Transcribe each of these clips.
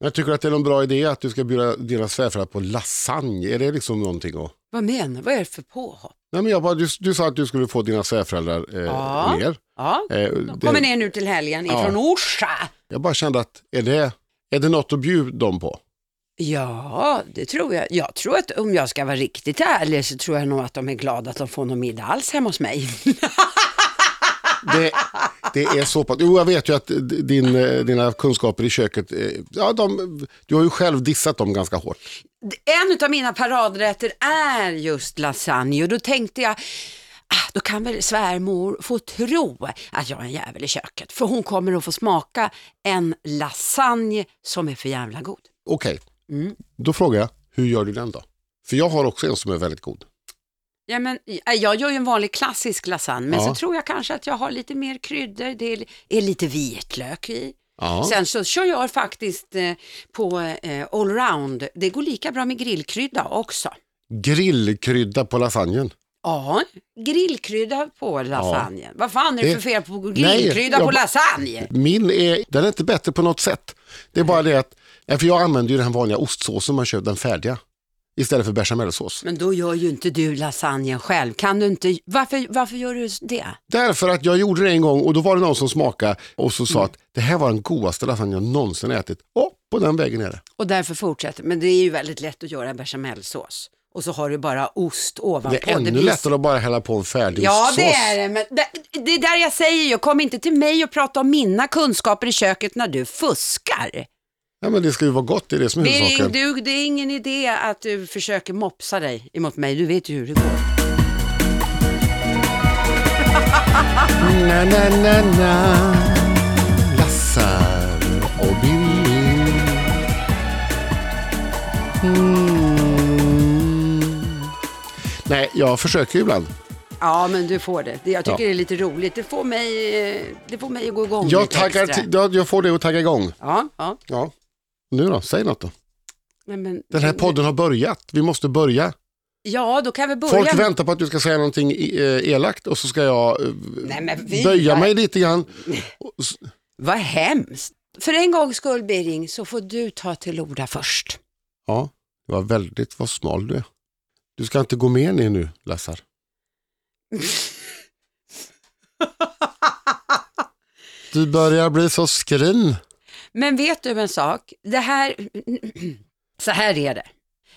Jag tycker att det är en bra idé att du ska bjuda dina svärföräldrar på lasagne. Är det liksom någonting att... Vad menar du? Vad är det för påhopp? Nej, men jag bara, du, du sa att du skulle få dina svärföräldrar eh, Ja. ner. Ja, Eh, de kommer ner nu till helgen Ja. ifrån Orsa. Jag bara kände att, är det, är det något att bjuda dem på? Ja, det tror jag. Jag tror att om jag ska vara riktigt ärlig så tror jag nog att de är glada att de får någon middag alls hemma hos mig. Det, det är så pass. Jo, jag vet ju att din, dina kunskaper i köket, eh, ja, de, du har ju själv dissat dem ganska hårt. En av mina paradrätter är just lasagne och då tänkte jag, ah, då kan väl svärmor få tro att jag är en jävel i köket. För hon kommer att få smaka en lasagne som är för jävla god. Okej, Mm. då frågar jag, hur gör du den då? För jag har också en som är väldigt god. Ja, men, eh, jag gör ju en vanlig klassisk lasagne, men Ja. så tror jag kanske att jag har lite mer kryddor, det är, är lite vitlök i. Ja. Sen så kör jag faktiskt eh, på eh, allround, det går lika bra med grillkrydda också. Grillkrydda på lasagnen. Ja, grillkrydda på lasagne. Vad fan är det Det- för fel på Nej, grillkrydda jag på lasagne? Min är, den är inte bättre på något sätt. Det är bara det att, ja, för jag använder ju den vanliga ostsåsen man köper, den färdiga. Istället för bechamelsås. Men då gör ju inte du lasagnen själv. Kan du inte, varför, varför gör du det? Därför att jag gjorde det en gång och då var det någon som smakade och så sa att det här var den godaste lasagne jag någonsin ätit. Och på den vägen är det. Och därför fortsätter. Men det är ju väldigt lätt att göra bechamelsås. Och så har du bara ost ovanpå. Det är ännu blir- lättare att bara hälla på en färdig Ja, det är det. Men det, det är där jag säger, jag kom inte till mig och prata om mina kunskaper i köket när du fuskar. Ja, men det ska ju vara gott, det är det som är Det är, huvudsaken. du, det är ingen idé att du försöker mopsa dig emot mig, du vet ju hur det går. Na, na, na, na. Lassar och Billy. Mm. Nej, jag försöker ju ibland. Ja, men du får det. det jag tycker Ja. det är lite roligt. Det får mig, eh, det får mig att gå igång Jag, lite taggar extra. jag, jag får det att tagga igång. Ja, ja. Ja. Nu då, säg något då. Men, men, Den här podden har börjat, vi måste börja. Ja, då kan vi börja. Folk väntar på att du ska säga någonting eh, elakt och så ska jag eh, Nej, men vi- böja mig lite grann. Vad hemskt. För en gångs skull, Birging, så får du ta till orda först. Ja, det var väldigt vad smal du är. Du ska inte gå med ner nu, Lassar. Du börjar bli så skrin. Men vet du en sak? Det här, så här är det.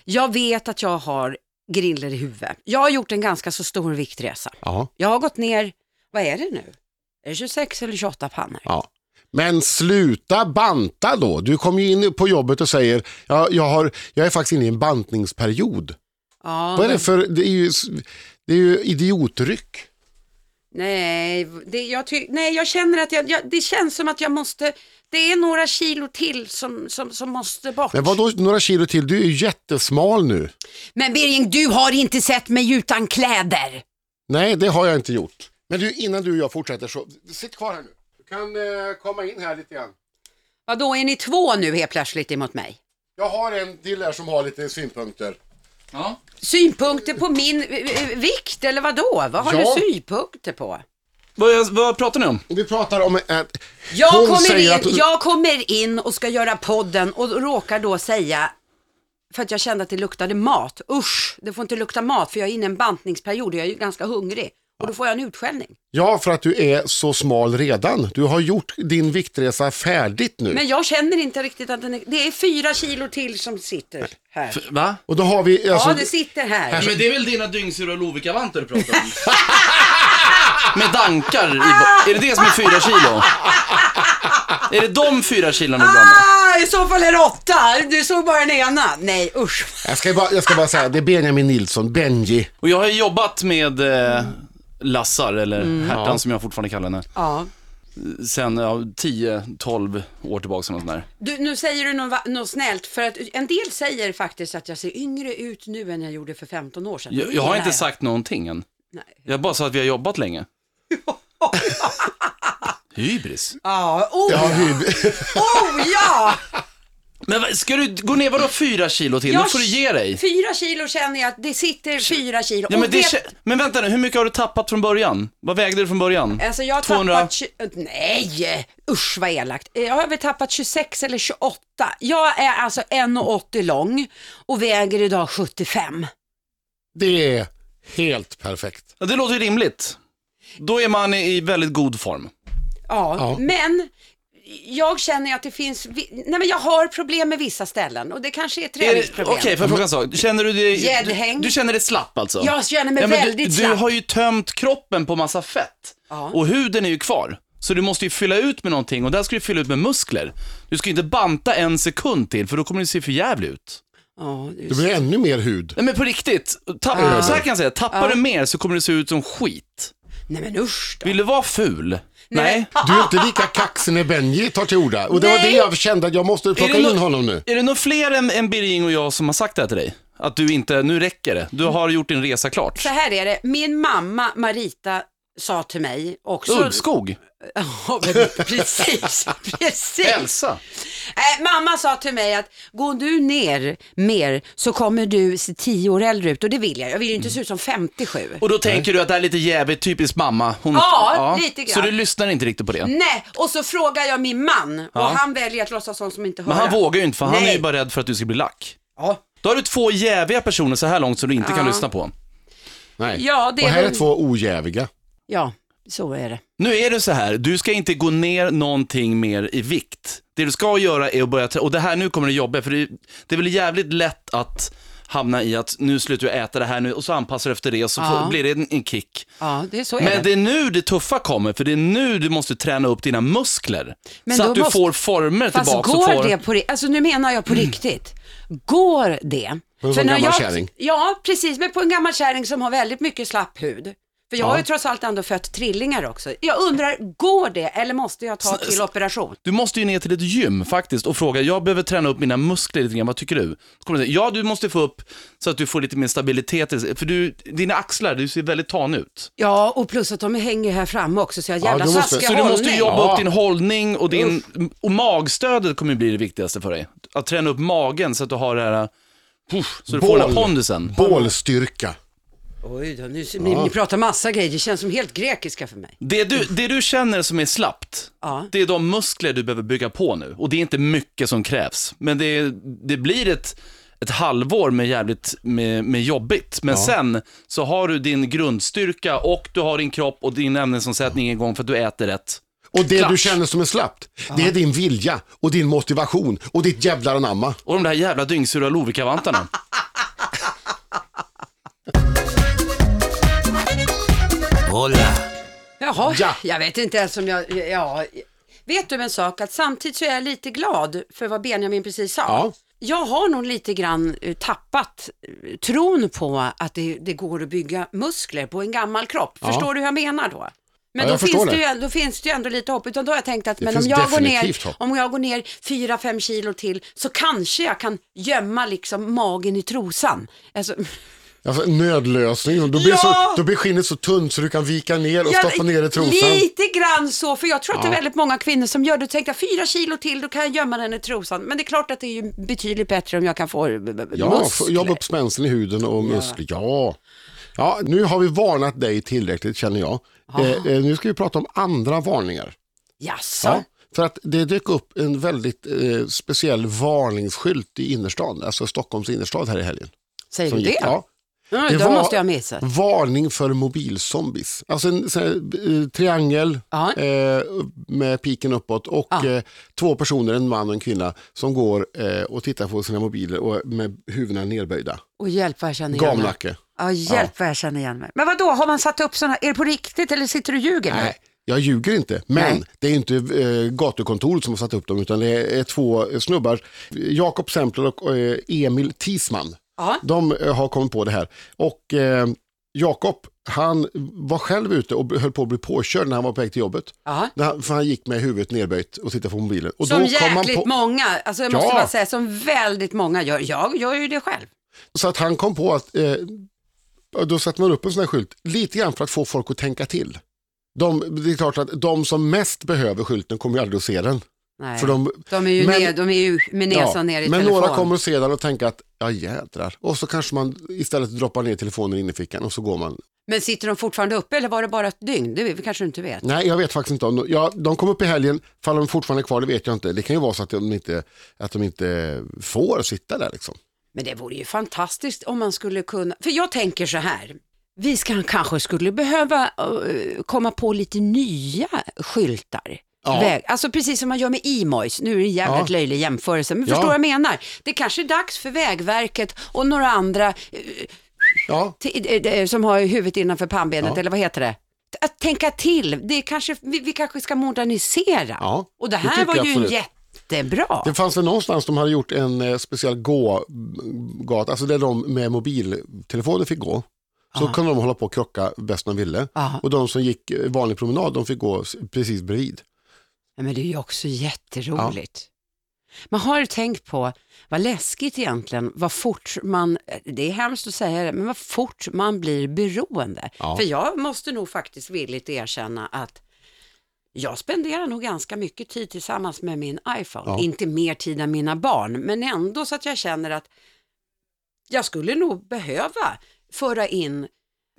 Jag vet att jag har griller i huvudet. Jag har gjort en ganska så stor viktresa. Ja, Jag har gått ner, vad är det nu? Är det 26 eller 28 pannor? ja. Men sluta banta då. Du kom ju in på jobbet och säger, ja, jag, har, jag är faktiskt inne i en bantningsperiod. Ja, Vad är det men- för, det är ju, det är ju idiotryck. Nej, det, jag, ty, nej, jag känner att jag, jag, det känns som att jag måste, det är några kilo till som, som, som måste bort. Men vadå några kilo till? Du är ju jättesmal nu. Men Birging, du har inte sett mig utan kläder. Nej, det har jag inte gjort. Men du, innan du och jag fortsätter så, sitt kvar här nu. Du kan eh, komma in här lite grann. Vadå, är ni två nu helt plötsligt emot mig? Jag har en till här som har lite synpunkter. Ja. Synpunkter på min eh, eh, vikt eller vadå? Vad har Ja. du synpunkter på? Vad, vad pratar ni om? Vi pratar om att Jag hon kommer, säger in, att... jag kommer in och ska göra podden och råkar då säga, för att jag kände att det luktade mat, usch, det får inte lukta mat för jag är inne i en bantningsperiod och jag är ju ganska hungrig. Och då får jag en utskällning. Ja, för att du är så smal redan. Du har gjort din viktresa färdigt nu. Men jag känner inte riktigt att den är, det är fyra kilo till som sitter här. Va? Och då har vi... Alltså, Ja, det sitter här. Men det är väl dina dyngsura Lovikkavantar du pratar om? Med dankar i Är det det som är fyra kilo? Är det de fyra kilon du blandar? Ah, I så fall är det åtta. Du såg bara den ena. Nej, usch. jag, ska bara, jag ska bara säga, det är Benjamin Nilsson, Benji. Och jag har jobbat med eh, Lassar, eller Hertan Ja. som jag fortfarande kallar henne, Ja. sen ja, 10-12 år tillbaka något sånt där. Du, nu säger du något, snällt, för att en del säger faktiskt att jag ser yngre ut nu än jag gjorde för 15 år sedan. Jag, jag har inte sagt någonting än. Nej. Jag bara sa att vi har jobbat länge. Hybris. Ja, oh, Ja, hur, oh ja! Men ska du gå ner vadå fyra kilo till? Jag- får du ge dig. Fyra kilo känner jag att det sitter fyra kilo. Ja, men, Och det, vet- kä- men vänta nu, hur mycket har du tappat från början? Vad vägde du från början? Alltså jag har 200? tappat, tju- nej usch vad elakt. Jag har väl tappat 26 eller 28. Jag är alltså 1,80 lång och väger idag 75. Det är helt perfekt. Ja, det låter ju rimligt. Då är man i väldigt god form. Ja, Ja. men jag känner att det finns, nej men jag har problem med vissa ställen och det kanske är träningsproblem. Okej, får jag fråga en sak? Känner du dig... Gäddhäng. Du, du känner dig slapp alltså? Jag känner mig men väldigt du, Du slapp. har ju tömt kroppen på massa fett. Ja. Och huden är ju kvar. Så du måste ju fylla ut med någonting och där ska du fylla ut med muskler. Du ska ju inte banta en sekund till för då kommer det se för jävligt ut. Ja, det blir ännu mer hud. Nej men på riktigt, tapp, så här kan jag säga, tappar du mer så kommer det se ut som skit. Nej men usch då. Vill du vara ful? Nej. Du är inte lika kaxig när Benji tar till orda. Och det var Nej. det jag kände att jag måste plocka in honom nu. Är det nog fler än, än Birging och jag som har sagt det här till dig? Att du inte, nu räcker det. Du har gjort din resa klart. Så här är det, min mamma Marita sa till mig också. Ulvskog, Ja, men precis, precis. Elsa. Äh, mamma sa till mig att går du ner mer så kommer du se tio år äldre ut och det vill jag. Jag vill ju inte se ut som 57. Och då tänker du att det här är lite jävligt typiskt mamma. Hon, Ja, lite grann. Så du lyssnar inte riktigt på det. Nej, och så frågar jag min man och han väljer att låtsas som som inte hör. Men han vågar ju inte för han är Nej. ju bara rädd för att du ska bli lack. Ja. Då har du två jäviga personer så här långt som du inte kan Ja. lyssna på. Nej. Ja, det och är här väl- är två ojäviga. Ja, så är det. Nu är det så här, du ska inte gå ner någonting mer i vikt. Det du ska göra är att börja, trä- och det här nu kommer det jobba, för det, det är väl jävligt lätt att hamna i att nu slutar du äta det här nu och så anpassar du efter det och så Ja. får, blir det en, en kick. Ja, det är så är Men det. det är nu det tuffa kommer, för det är nu du måste träna upp dina muskler. Men så då att du måste- får former Fast tillbaka. går och får... Mm. det på riktigt? Alltså nu menar jag på riktigt. Går det? På en För sån när gammal jag, kärring? Ja, precis. Men på en gammal kärring som har väldigt mycket slapp hud. För jag har ju trots allt ändå fött trillingar också. Jag undrar, går det eller måste jag ta till operation? Du måste ju ner till ett gym faktiskt och fråga, jag behöver träna upp mina muskler lite grann, vad tycker du? Då kommer du säga, ja du måste få upp så att du får lite mer stabilitet, för du, dina axlar, du ser väldigt tan ut. Ja, och plus att de hänger här framme också så jag har jävla du måste- Så du måste hållning. jobba Ja. upp din hållning och din, och magstödet kommer ju bli det viktigaste för dig. Att träna upp magen så att du har det här, puff, så du får den här pondusen. Bålstyrka. Oj då, nu, ni, ni pratar massa grejer, det känns som helt grekiska för mig. Det du, det du känner som är slappt, Ja. det är de muskler du behöver bygga på nu. Och det är inte mycket som krävs. Men det, det blir ett, ett halvår med jävligt med, med jobbigt. Men sen så har du din grundstyrka och du har din kropp och din ämnesomsättning igång för att du äter rätt. Och det Klart. du känner som är slappt, det är din vilja och din motivation och ditt jävlar anamma. Och de där jävla dyngsura Lovikkavantarna. Jaha, Ja. jag vet inte ens om jag, ja. Vet du en sak, att samtidigt så är jag lite glad för vad Benjamin precis sa. Ja. Jag har nog lite grann eh, tappat eh, tron på att det, det går att bygga muskler på en gammal kropp. Ja. Förstår du hur jag menar då? Men Ja, då, finns det ju, då finns det ju ändå lite hopp. Utan då har jag tänkt att men om jag, går ner, hopp. om jag går ner 4-5 kilo till så kanske jag kan gömma liksom magen i trosan. Alltså, Alltså, nödlösning, då blir, Ja! så, då blir skinnet så tunt så du kan vika ner och Ja, stoppa ner i trosan. Lite grann så, för jag tror att det är väldigt många kvinnor som gör det. Tänkte fyra kilo till, då kan jag gömma den i trosan. Men det är klart att det är ju betydligt bättre om jag kan få eh, Ja, muskler. jobba upp spänsten i huden och muskler. Ja. ja, nu har vi varnat dig tillräckligt känner jag. Eh, eh, nu ska vi prata om andra varningar. Jaså? Ja, för att det dök upp en väldigt eh, speciell varningsskylt i innerstan, alltså Stockholms innerstad här i helgen. Säger som du det? gick- Ja, Det var- måste jag ha missat. varning för mobilzombies. Alltså en här, eh, triangel Ja. eh, med piken uppåt och Ja. eh, två personer, en man och en kvinna, som går eh, och tittar på sina mobiler och med huvudena nerböjda. Och hjälp vad jag känner igen mig. Gamnacke. Ja, hjälp vad jag känner igen mig. Men vad då har man satt upp sådana, är det på riktigt eller sitter du och ljuger nu? Nej, jag ljuger inte. Men Nej. det är inte eh, gatukontoret som har satt upp dem utan det är två snubbar. Jakob Sempler och eh, Emil Tisman. Ja. De eh, har kommit på det här. Och eh, Jakob, han var själv ute och höll på att bli påkörd när han var på väg till jobbet. Han- För han gick med huvudet nerböjt och tittade på mobilen. Och Som jäkligt på, många, alltså jag måste Ja. bara säga, som väldigt många gör. Jag gör ju det själv. Så att han kom på att eh, då satte man upp en sån här skylt lite grann för att få folk att tänka till. De, det är klart att de som mest behöver skylten kommer ju aldrig att se den. Nej. För de, de, är ju men- ner, de är ju med näsan ner i men telefon. några kommer att se den och tänka att ja jädrar. Och så kanske man istället droppar ner telefonen in i fickan och så går man. Men sitter de fortfarande uppe eller var det bara ett dygn? Det kanske du inte vet. Nej, jag vet faktiskt inte. om Ja, de kom upp i helgen, fall de fortfarande kvar, det vet jag inte. Det kan ju vara så att de inte, att de inte får sitta där liksom. Men det vore ju fantastiskt om man skulle kunna, för jag tänker så här, vi ska, kanske skulle behöva eh, komma på lite nya skyltar. Ja. Väg, alltså precis som man gör med e-mois, nu är det en jävligt Ja. löjlig jämförelse, men Ja. förstår vad jag menar? Det kanske är dags för Vägverket och några andra eh, Ja, eh, eh, som har huvudet innanför pannbenet, eller vad heter det? Att tänka till, det kanske, vi, vi kanske ska modernisera. Och det det här tycker var ju absolut. jättebra. det fanns väl någonstans de hade gjort en eh, speciell gågata, alltså där de med mobiltelefoner fick gå. Så Ja. kunde de hålla på och krocka bäst de ville. Ja. Och de som gick vanlig promenad, de fick gå precis bredvid. Ja, men det är ju också jätteroligt. Man har ju tänkt på vad läskigt egentligen, vad fort man, det är hemskt att säga det, men vad fort man blir beroende. Ja. För jag måste nog faktiskt villigt erkänna att jag spenderar nog ganska mycket tid tillsammans med min iPhone. Ja. Inte mer tid än mina barn, men ändå så att jag känner att jag skulle nog behöva föra in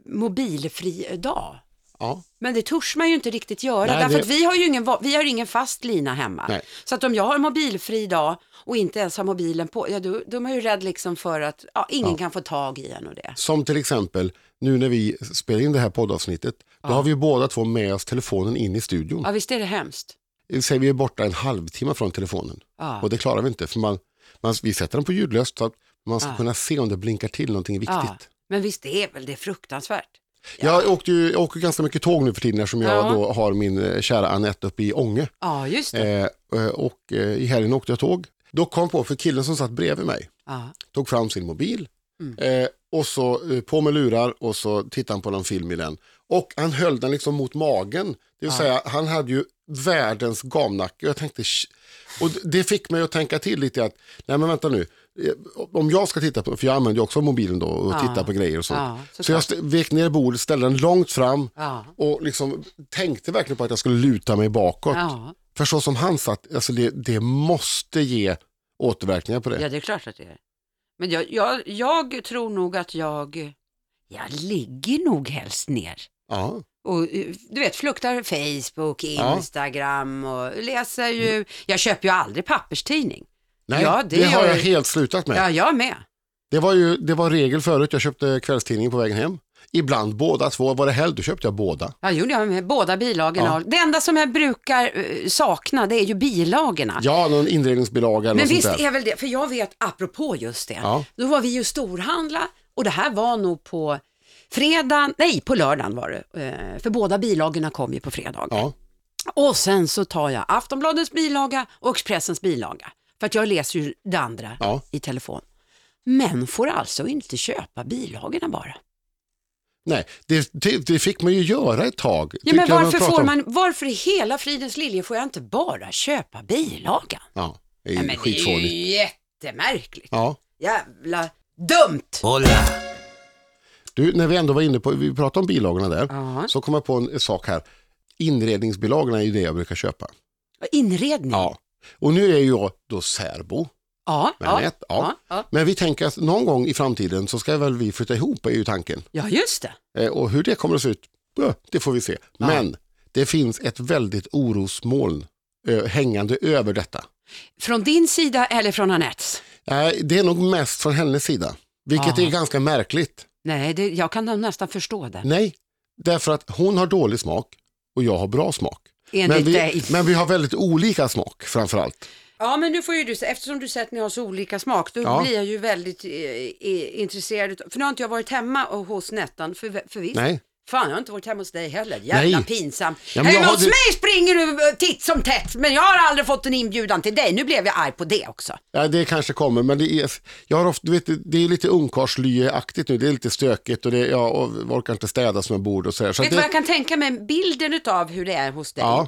mobilfri dag. Ja. Men det törs man ju inte riktigt göra, Nej, därför det- att vi har ju ingen, vi har ingen fast lina hemma. Nej. Så att om jag har mobilfri dag och inte ens har mobilen på, ja, då, då är man ju rädd liksom för att ja, ingen Ja. kan få tag i en och det. Som till exempel, nu när vi spelar in det här poddavsnittet, då har vi ju båda två med oss telefonen in i studion. Ja, visst är det hemskt. Säg vi är borta en halvtimme från telefonen. Och det klarar vi inte, för man, man, vi sätter den på ljudlöst så att man ska kunna se om det blinkar till någonting viktigt. Men visst är väl det fruktansvärt? Jag, åkte ju, jag åker ganska mycket tåg nu för tiden eftersom jag Ja. då har min eh, kära Anette uppe i Ånge. Ja, just det. Eh, eh, och eh, i helgen åkte jag tåg. Då kom på, för killen som satt bredvid mig, Ja. tog fram sin mobil Mm. eh, och så eh, på med lurar och så tittade han på någon film i den. Och han höll den liksom mot magen. Det vill Ja. säga han hade ju världens gamnacke. Jag tänkte, och det fick mig att tänka till lite att, nej men vänta nu, om jag ska titta på, för jag använder också mobilen då och Ja. tittar på grejer och sånt. Ja, så jag vek ner bordet, ställde den långt fram Ja. och liksom tänkte verkligen på att jag skulle luta mig bakåt. Ja. För så som han satt, alltså det, det måste ge återverkningar på det. ja, det är klart att det är. Men jag, jag, jag tror nog att jag, jag ligger nog helst ner. Ja. Och eh, du vet, fluktar Facebook. Instagram och läser ju, jag köper ju aldrig papperstidning. Nej, Ja, det, det har jag helt slutat med. Ja, jag med. Det var ju det var regel förut, jag köpte kvällstidningen på vägen hem. Ibland båda två, var det helg då köpte jag båda. Ja, gjorde jag med båda bilagorna. Ja. Det enda som jag brukar eh, sakna det är ju bilagorna. Ja, någon inredningsbilaga eller Men visst sånt där. är väl det, för jag vet apropå just det, Ja. då var vi ju storhandla och det här var nog på fredagen, nej på lördagen var det, eh, för båda bilagorna kom ju på fredag. Ja. Och sen så tar jag Aftonbladets bilaga och Expressens bilaga, för att jag läser ju det andra Ja. i telefon. Men får alltså inte köpa bilagorna bara. Nej, det, det, det fick man ju göra ett tag. Ja, men varför, pratade får man, varför i hela fridens lilje får jag inte bara köpa bilagan? Ja, det är Nej, ju men det är skitfånigt. ju jättemärkligt. Ja. Jävla dumt! Du, när vi ändå var inne på, vi pratade om bilagorna där, Ja. så kom jag på en, en sak här. Inredningsbilagorna är ju det jag brukar köpa. Inredning. Ja. Och nu är ju jag då särbo. Ja, Men ja, ett, ja. ja. Men vi tänker att någon gång i framtiden så ska väl vi flytta ihop är ju tanken. ja, just det. Eh, och hur det kommer att se ut, det får vi se. Men det finns ett väldigt orosmoln eh, hängande över detta. Från din sida eller från Anettes? Nej, det är nog mest från hennes sida, vilket är ganska märkligt. Nej, det, jag kan nästan förstå det. Nej, därför att hon har dålig smak och jag har bra smak. Enligt Men vi, dig. men vi har väldigt olika smak framför allt. Ja, men nu får ju du, eftersom du säger att ni har så olika smak, då Ja. blir jag ju väldigt eh, intresserad. För nu har inte jag varit hemma och hos Nettan, för, för visst. Nej, Fan, jag har inte varit hemma hos dig heller. Jävla Nej. pinsam. Ja, men jag hemma hos mig springer du eh, titt som tätt, men jag har aldrig fått en inbjudan till dig. Nu blev jag arg på det också. ja, det kanske kommer, men det är, jag har ofta, du vet, det är lite ungkarlslyeaktigt nu. Det är lite stökigt och det, jag orkar inte städa som jag borde och så här. Så Vet du det, vad jag kan tänka mig? Bilden av hur det är hos dig. ja,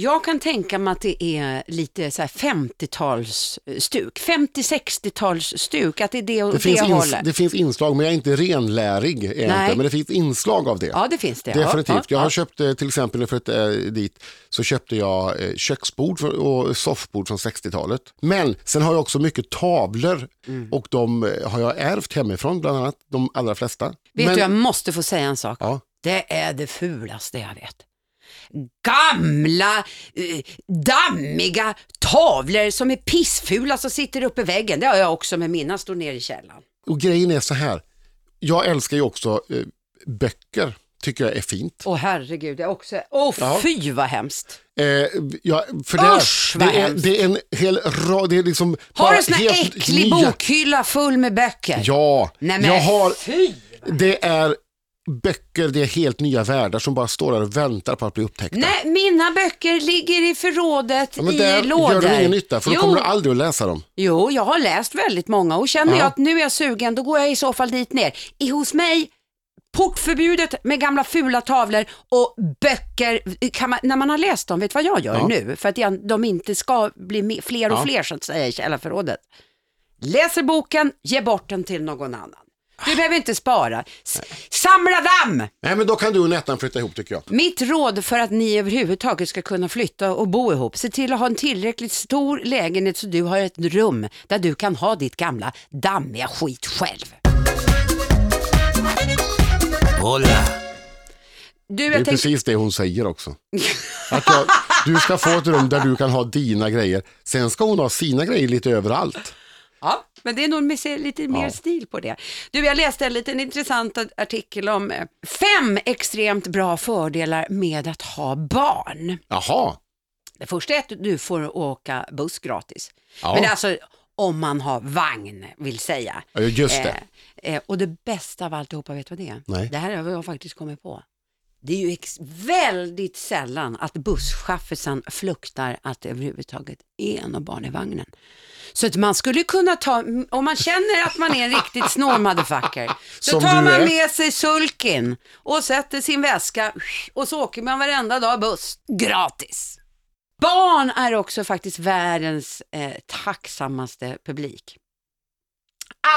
Jag kan tänka mig att det är lite så här 50-talsstuk, 50-60-talsstuk, att det är det, Det det, finns, hållet. det finns inslag, men jag är inte renlärig. Är inte, men det finns inslag av det. Ja, det finns det. Definitivt. Ja, Jag ja, har ja. köpt eh, till exempel jag flyttade eh, dit så köpte jag eh, köksbord och soffbord från 60-talet. Men sen har jag också mycket tavlor Mm. och de eh, har jag ärvt hemifrån bland annat, de allra flesta. Vet Men, du, jag måste få säga en sak. Det är det fulaste jag vet. Gamla, eh, dammiga tavlor som är pissfula som sitter uppe i väggen. Det har jag också med mina, står ner i källaren. och grejen är så här, jag älskar ju också eh, böcker, tycker jag är fint. Åh herregud, jag också... Åh Ja. fy vad hemskt. Eh, ja, för det, Usch, är, vad det, är, hemskt. det är en hel rad, det är liksom Har du sån här äcklig nya- bokhylla full med böcker? Ja, Nej men jag har, fy! det är böcker, det är helt nya världar som bara står där och väntar på att bli upptäckta. Nej, mina böcker ligger i förrådet Ja, men i där lådor. gör de ingen nytta för då jo, kommer du aldrig att läsa dem. jo, jag har läst väldigt många och känner Ja. jag att nu är jag sugen, då går jag i så fall dit ner. I hos mig, portförbjudet med gamla fula tavlor och böcker. Man, när man har läst dem, vet du vad jag gör Ja. nu? För att jag, de inte ska bli fler och Ja. fler så att säga i källarförrådet. Läser boken, ge bort den till någon annan. Du behöver inte spara. S- samla damm! Nej men då kan du och Nettan flytta ihop tycker jag. Mitt råd för att ni överhuvudtaget ska kunna flytta och bo ihop, se till att ha en tillräckligt stor lägenhet så du har ett rum där du kan ha ditt gamla dammiga skit själv. Hola. Du, Det är tänkte, precis det hon säger också. Att jag, du ska få ett rum där du kan ha dina grejer. Sen ska hon ha sina grejer lite överallt. ja, men det är nog lite mer Ja. stil på det. Du, jag läste en liten intressant artikel om eh, fem extremt bra fördelar med att ha barn. Jaha, Det första är att du får åka buss gratis. Ja. Men alltså om man har vagn, vill säga. Ja, just det. Eh, eh, och det bästa av alltihopa, vet du vad det är? Nej. Det här har jag faktiskt kommit på. Det är ju väldigt sällan att busschaffisen fluktar att det överhuvudtaget är något barn i vagnen. Så att man skulle kunna ta, om man känner att man är en riktigt snål motherfucker, så Som tar man med sig sulkin och sätter sin väska och så åker man varenda dag buss gratis. Barn är också faktiskt världens eh, tacksammaste publik.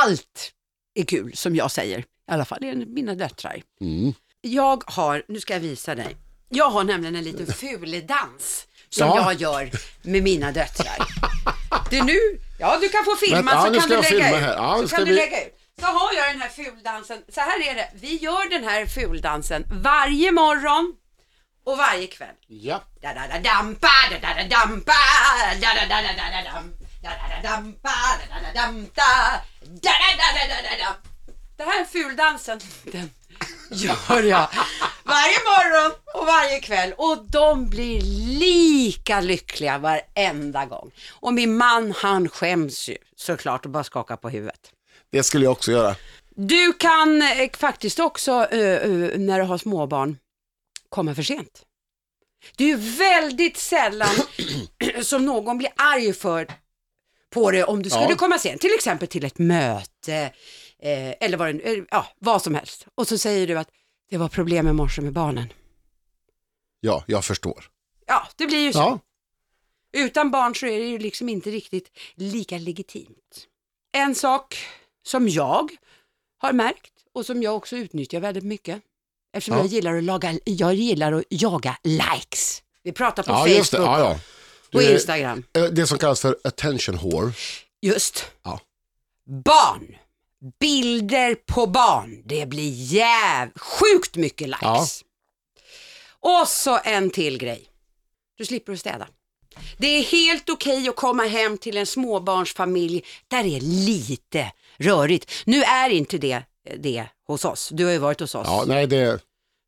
Allt är kul som jag säger, i alla fall enligt mina döttrar. Mm. Jag har, nu ska jag visa dig, jag har nämligen en liten fuledans som Ja. jag gör med mina döttrar. Du nu, ja du kan få filma Men, ja, så nu kan du lägga ut. Ja, så kan du lägga ut. Så har jag den här fuldansen, så här är det, vi gör den här fuldansen varje morgon och varje kväll. Ja. Da-da-da-dampa, da-da-da-dampa, da-da-da-da-da-dam, da-da-da-dampa, da-da-da-damta, da-da-da-da-da-dam. Den här fuldansen, den gör jag varje morgon och varje kväll och de blir lika lyckliga varenda gång. Och min man han skäms ju såklart och bara skakar på huvudet. Det skulle jag också göra. Du kan eh, faktiskt också, eh, eh, när du har småbarn, komma för sent. Det är ju väldigt sällan som någon blir arg för på det om du skulle Ja. komma sent, till exempel till ett möte eh, eller vad, det, eh, ja, vad som helst. Och så säger du att det var problem i morse med barnen. Ja, jag förstår. Ja, det blir ju så. Ja, Utan barn så är det ju liksom inte riktigt lika legitimt. En sak som jag har märkt och som jag också utnyttjar väldigt mycket eftersom Ja. jag, gillar att laga, jag gillar att jaga likes. Vi pratar på ja Facebook. Ja, och Instagram. eh, det som kallas för attention whore. Just. Barn. Bilder på barn. Det blir jäv... sjukt mycket likes. Ja. Och så en till grej. Du slipper att städa. Det är helt okej att komma hem till en småbarnsfamilj där det är lite rörigt. Nu är inte det det hos oss. Du har ju varit hos oss. Ja, nej, det,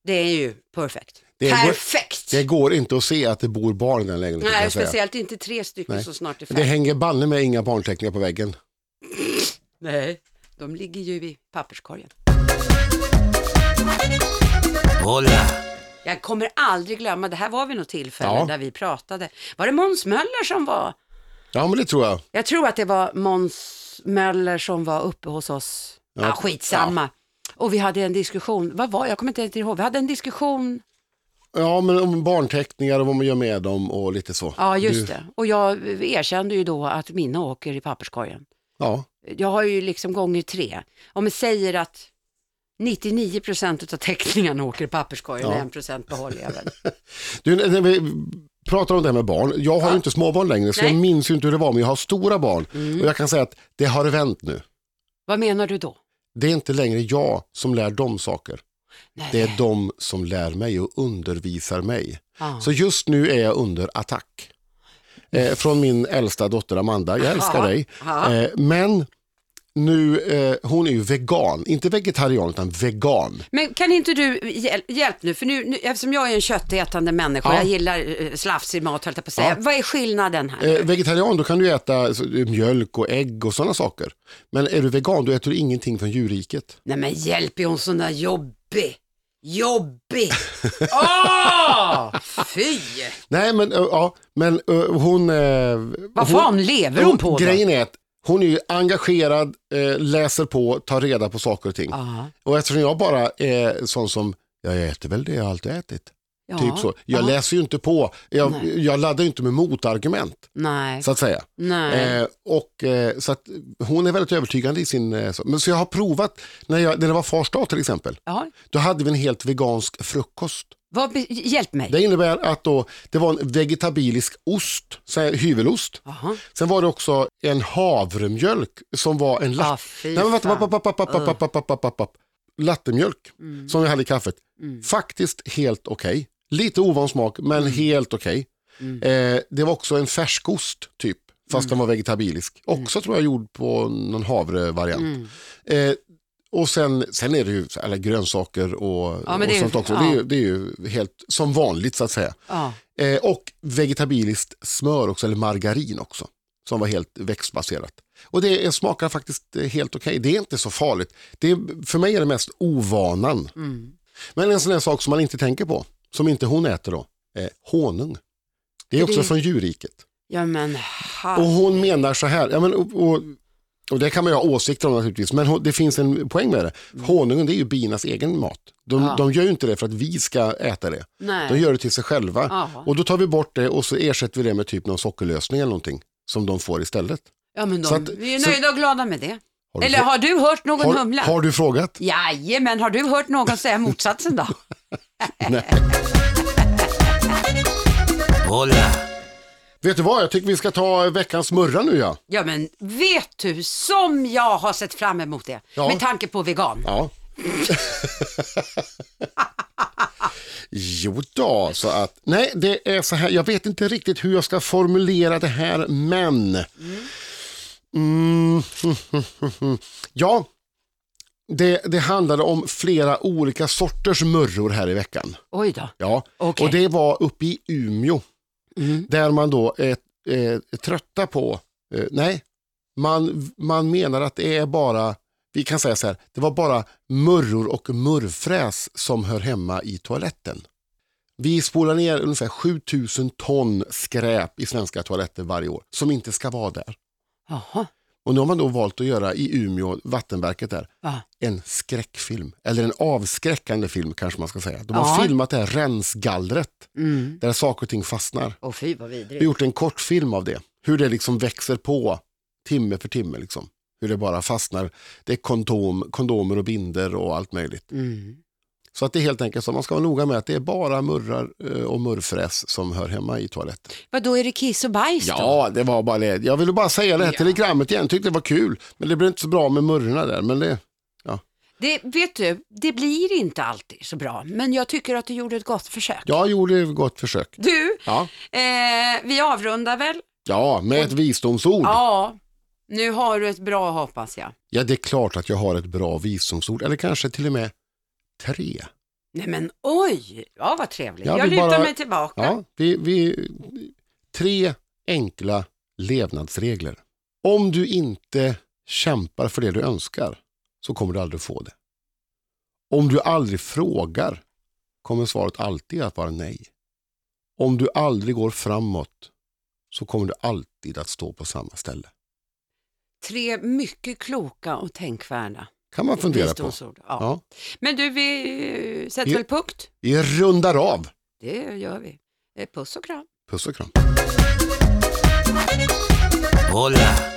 Det är ju perfekt. Det går- Perfekt! det går inte att se att det bor barn i den lägenheten. Nej, säga. speciellt inte tre stycken Nej. så snart är Det färdigt. hänger banne med inga barnteckningar på väggen. Nej, de ligger ju i papperskorgen. Hola. Jag kommer aldrig glömma, det här var vid något tillfälle Ja. där vi pratade. Var det Måns Möller som var? Ja, men det tror jag. Jag tror att det var Måns Möller som var uppe hos oss. Ja, Ja. skitsamma. Och vi hade en diskussion, vad var jag kommer inte ens ihåg, vi hade en diskussion Ja, men om barnteckningar och vad man gör med dem och lite så. Ja, just Du- det. Och jag erkände ju då att mina åker i papperskorgen. Ja, Jag har ju liksom gånger tre. Om vi säger att 99 procent av teckningarna åker i papperskorgen Ja. och 1 procent behåller jag väl. du, när vi pratar om det här med barn. Jag har ju inte småbarn längre så Nej. jag minns ju inte hur det var men jag har stora barn. Och jag kan säga att det har vänt nu. Vad menar du då? Det är inte längre jag som lär dem saker. Nej. Det är de som lär mig och undervisar mig. Ja. Så just nu är jag under attack. Eh, från min äldsta dotter Amanda, jag älskar Ja, dig. ja. Eh, men nu, eh, hon är ju vegan, inte vegetarian utan vegan. Men kan inte du hjäl hjälp nu, för nu, nu, eftersom jag är en köttätande människa, Ja. jag gillar eh, slafsig mat höll jag på att säga. Ja. Vad är skillnaden här? Eh, vegetarian, då kan du äta alltså, mjölk och ägg och sådana saker. Men är du vegan, då äter du ingenting från djurriket. Nej men hjälp, är hon sån där jobbig? Jobbig! Åh! Fy! Nej, men, ja, men hon... eh, Vad fan lever hon på då? Grejen är att hon är ju engagerad, eh, läser på, tar reda på saker och ting. Ja. Och eftersom jag bara är sån som, jag äter väl det jag alltid ätit. Ja, typ så. Jag ja. läser ju inte på, jag, jag laddar ju inte med motargument. Nej. Så att säga. Eh, och, eh, så att hon är väldigt övertygande i sin... Eh, så, men, så jag har provat, när, jag, när det var fars dag till exempel, ja. då hade vi en helt vegansk frukost. Vad, hjälp mig. Det innebär att då, det var en vegetabilisk ost, så här, hyvelost. Aha. Sen var det också en havremjölk som var en lapp. Ah, Lattemjölk mm. som jag hade i kaffet. Mm. Faktiskt helt okej. Okay. Lite ovan smak men helt okej. Eh, det var också en färskost typ. Fast den var vegetabilisk. Också tror jag gjord på någon havrevariant. Eh, och sen, sen är det ju alla grönsaker och, Ja, och sånt också. ja. Det, är, ju- det är ju helt som vanligt så att säga. Ja. Eh, och vegetabiliskt smör också, eller margarin också. Som var helt växtbaserat. Och det smakar faktiskt helt okej. Det är inte så farligt. Det är, för mig är det mest ovanan. Mm. Men en sån här sak som man inte tänker på, som inte hon äter då, är honung. Det är också det- från djurriket. ja men ha. Och hon menar så här, ja, men, och, och, och det kan man ju ha åsikter om naturligtvis, men det finns en poäng med det. Honungen det är ju binas egen mat. De, Ja. de gör ju inte det för att vi ska äta det. Nej. De gör det till sig själva. Ja. Och då tar vi bort det och så ersätter vi det med typ någon sockerlösning eller någonting som de får istället. Ja men de, Så att- vi är så- nöjda och glada med det. Har Eller har du hört någon har, humla? har du frågat? Jajamän, har du hört någon säga motsatsen då? Hola. Vet du vad, jag tycker vi ska ta veckans murra nu ja. Ja men vet du, som jag har sett fram emot det. Ja. Med tanke på vegan. Ja. jo då, så att, nej det är så här, jag vet inte riktigt hur jag ska formulera det här men. Mm. ja, det, det handlade om flera olika sorters murror här i veckan. Oj då. Ja, Okej. och det var uppe i Umeå. Mm. Där man då är, är trötta på, eh, nej, man, man menar att det är bara, vi kan säga så här, det var bara murror och murrfräs som hör hemma i toaletten. Vi spolar ner ungefär 7000 ton skräp i svenska toaletter varje år som inte ska vara där. Jaha. Och nu har man då valt att göra i Umeå, vattenverket där, Ja. en skräckfilm. Eller en avskräckande film kanske man ska säga. De har Ja. filmat det här rensgallret Mm. där saker och ting fastnar. Åh fy vad Vi har vidrigt. gjort en kortfilm av det. Hur det liksom växer på timme för timme. Liksom. Hur det bara fastnar. Det är kondom, kondomer och binder och allt möjligt. Mm. Så att det är helt enkelt så man ska vara noga med att det är bara murrar eh, och murrfräs som hör hemma i toaletten. Vad då är det kiss och bajs då? Ja, det var bara det. Jag ville bara säga det här Ja. telegrammet igen. Tyckte det var kul. Men det blev inte så bra med murrorna där. Men det, Det, vet du, det blir inte alltid så bra, men jag tycker att du gjorde ett gott försök. jag gjorde ett gott försök. Du, Ja, eh, vi avrundar väl? ja med ett visdomsord. Ja, nu har du ett bra hoppas jag. Ja, det är klart att jag har ett bra visdomsord. Eller kanske till och med tre. Nej men oj, ja vad trevligt. Jag jag lutar bara- mig tillbaka. Ja, vi, vi, tre enkla levnadsregler. Om du inte kämpar för det du önskar så kommer du aldrig få det. Om du aldrig frågar kommer svaret alltid att vara nej. Om du aldrig går framåt så kommer du alltid att stå på samma ställe. Tre mycket kloka och tänkvärda kan man fundera på. Ja. Ja. Men du, vi eh, sätter väl punkt? Vi rundar av. Det gör vi. Eh, puss och kram. Puss och kram. Hola.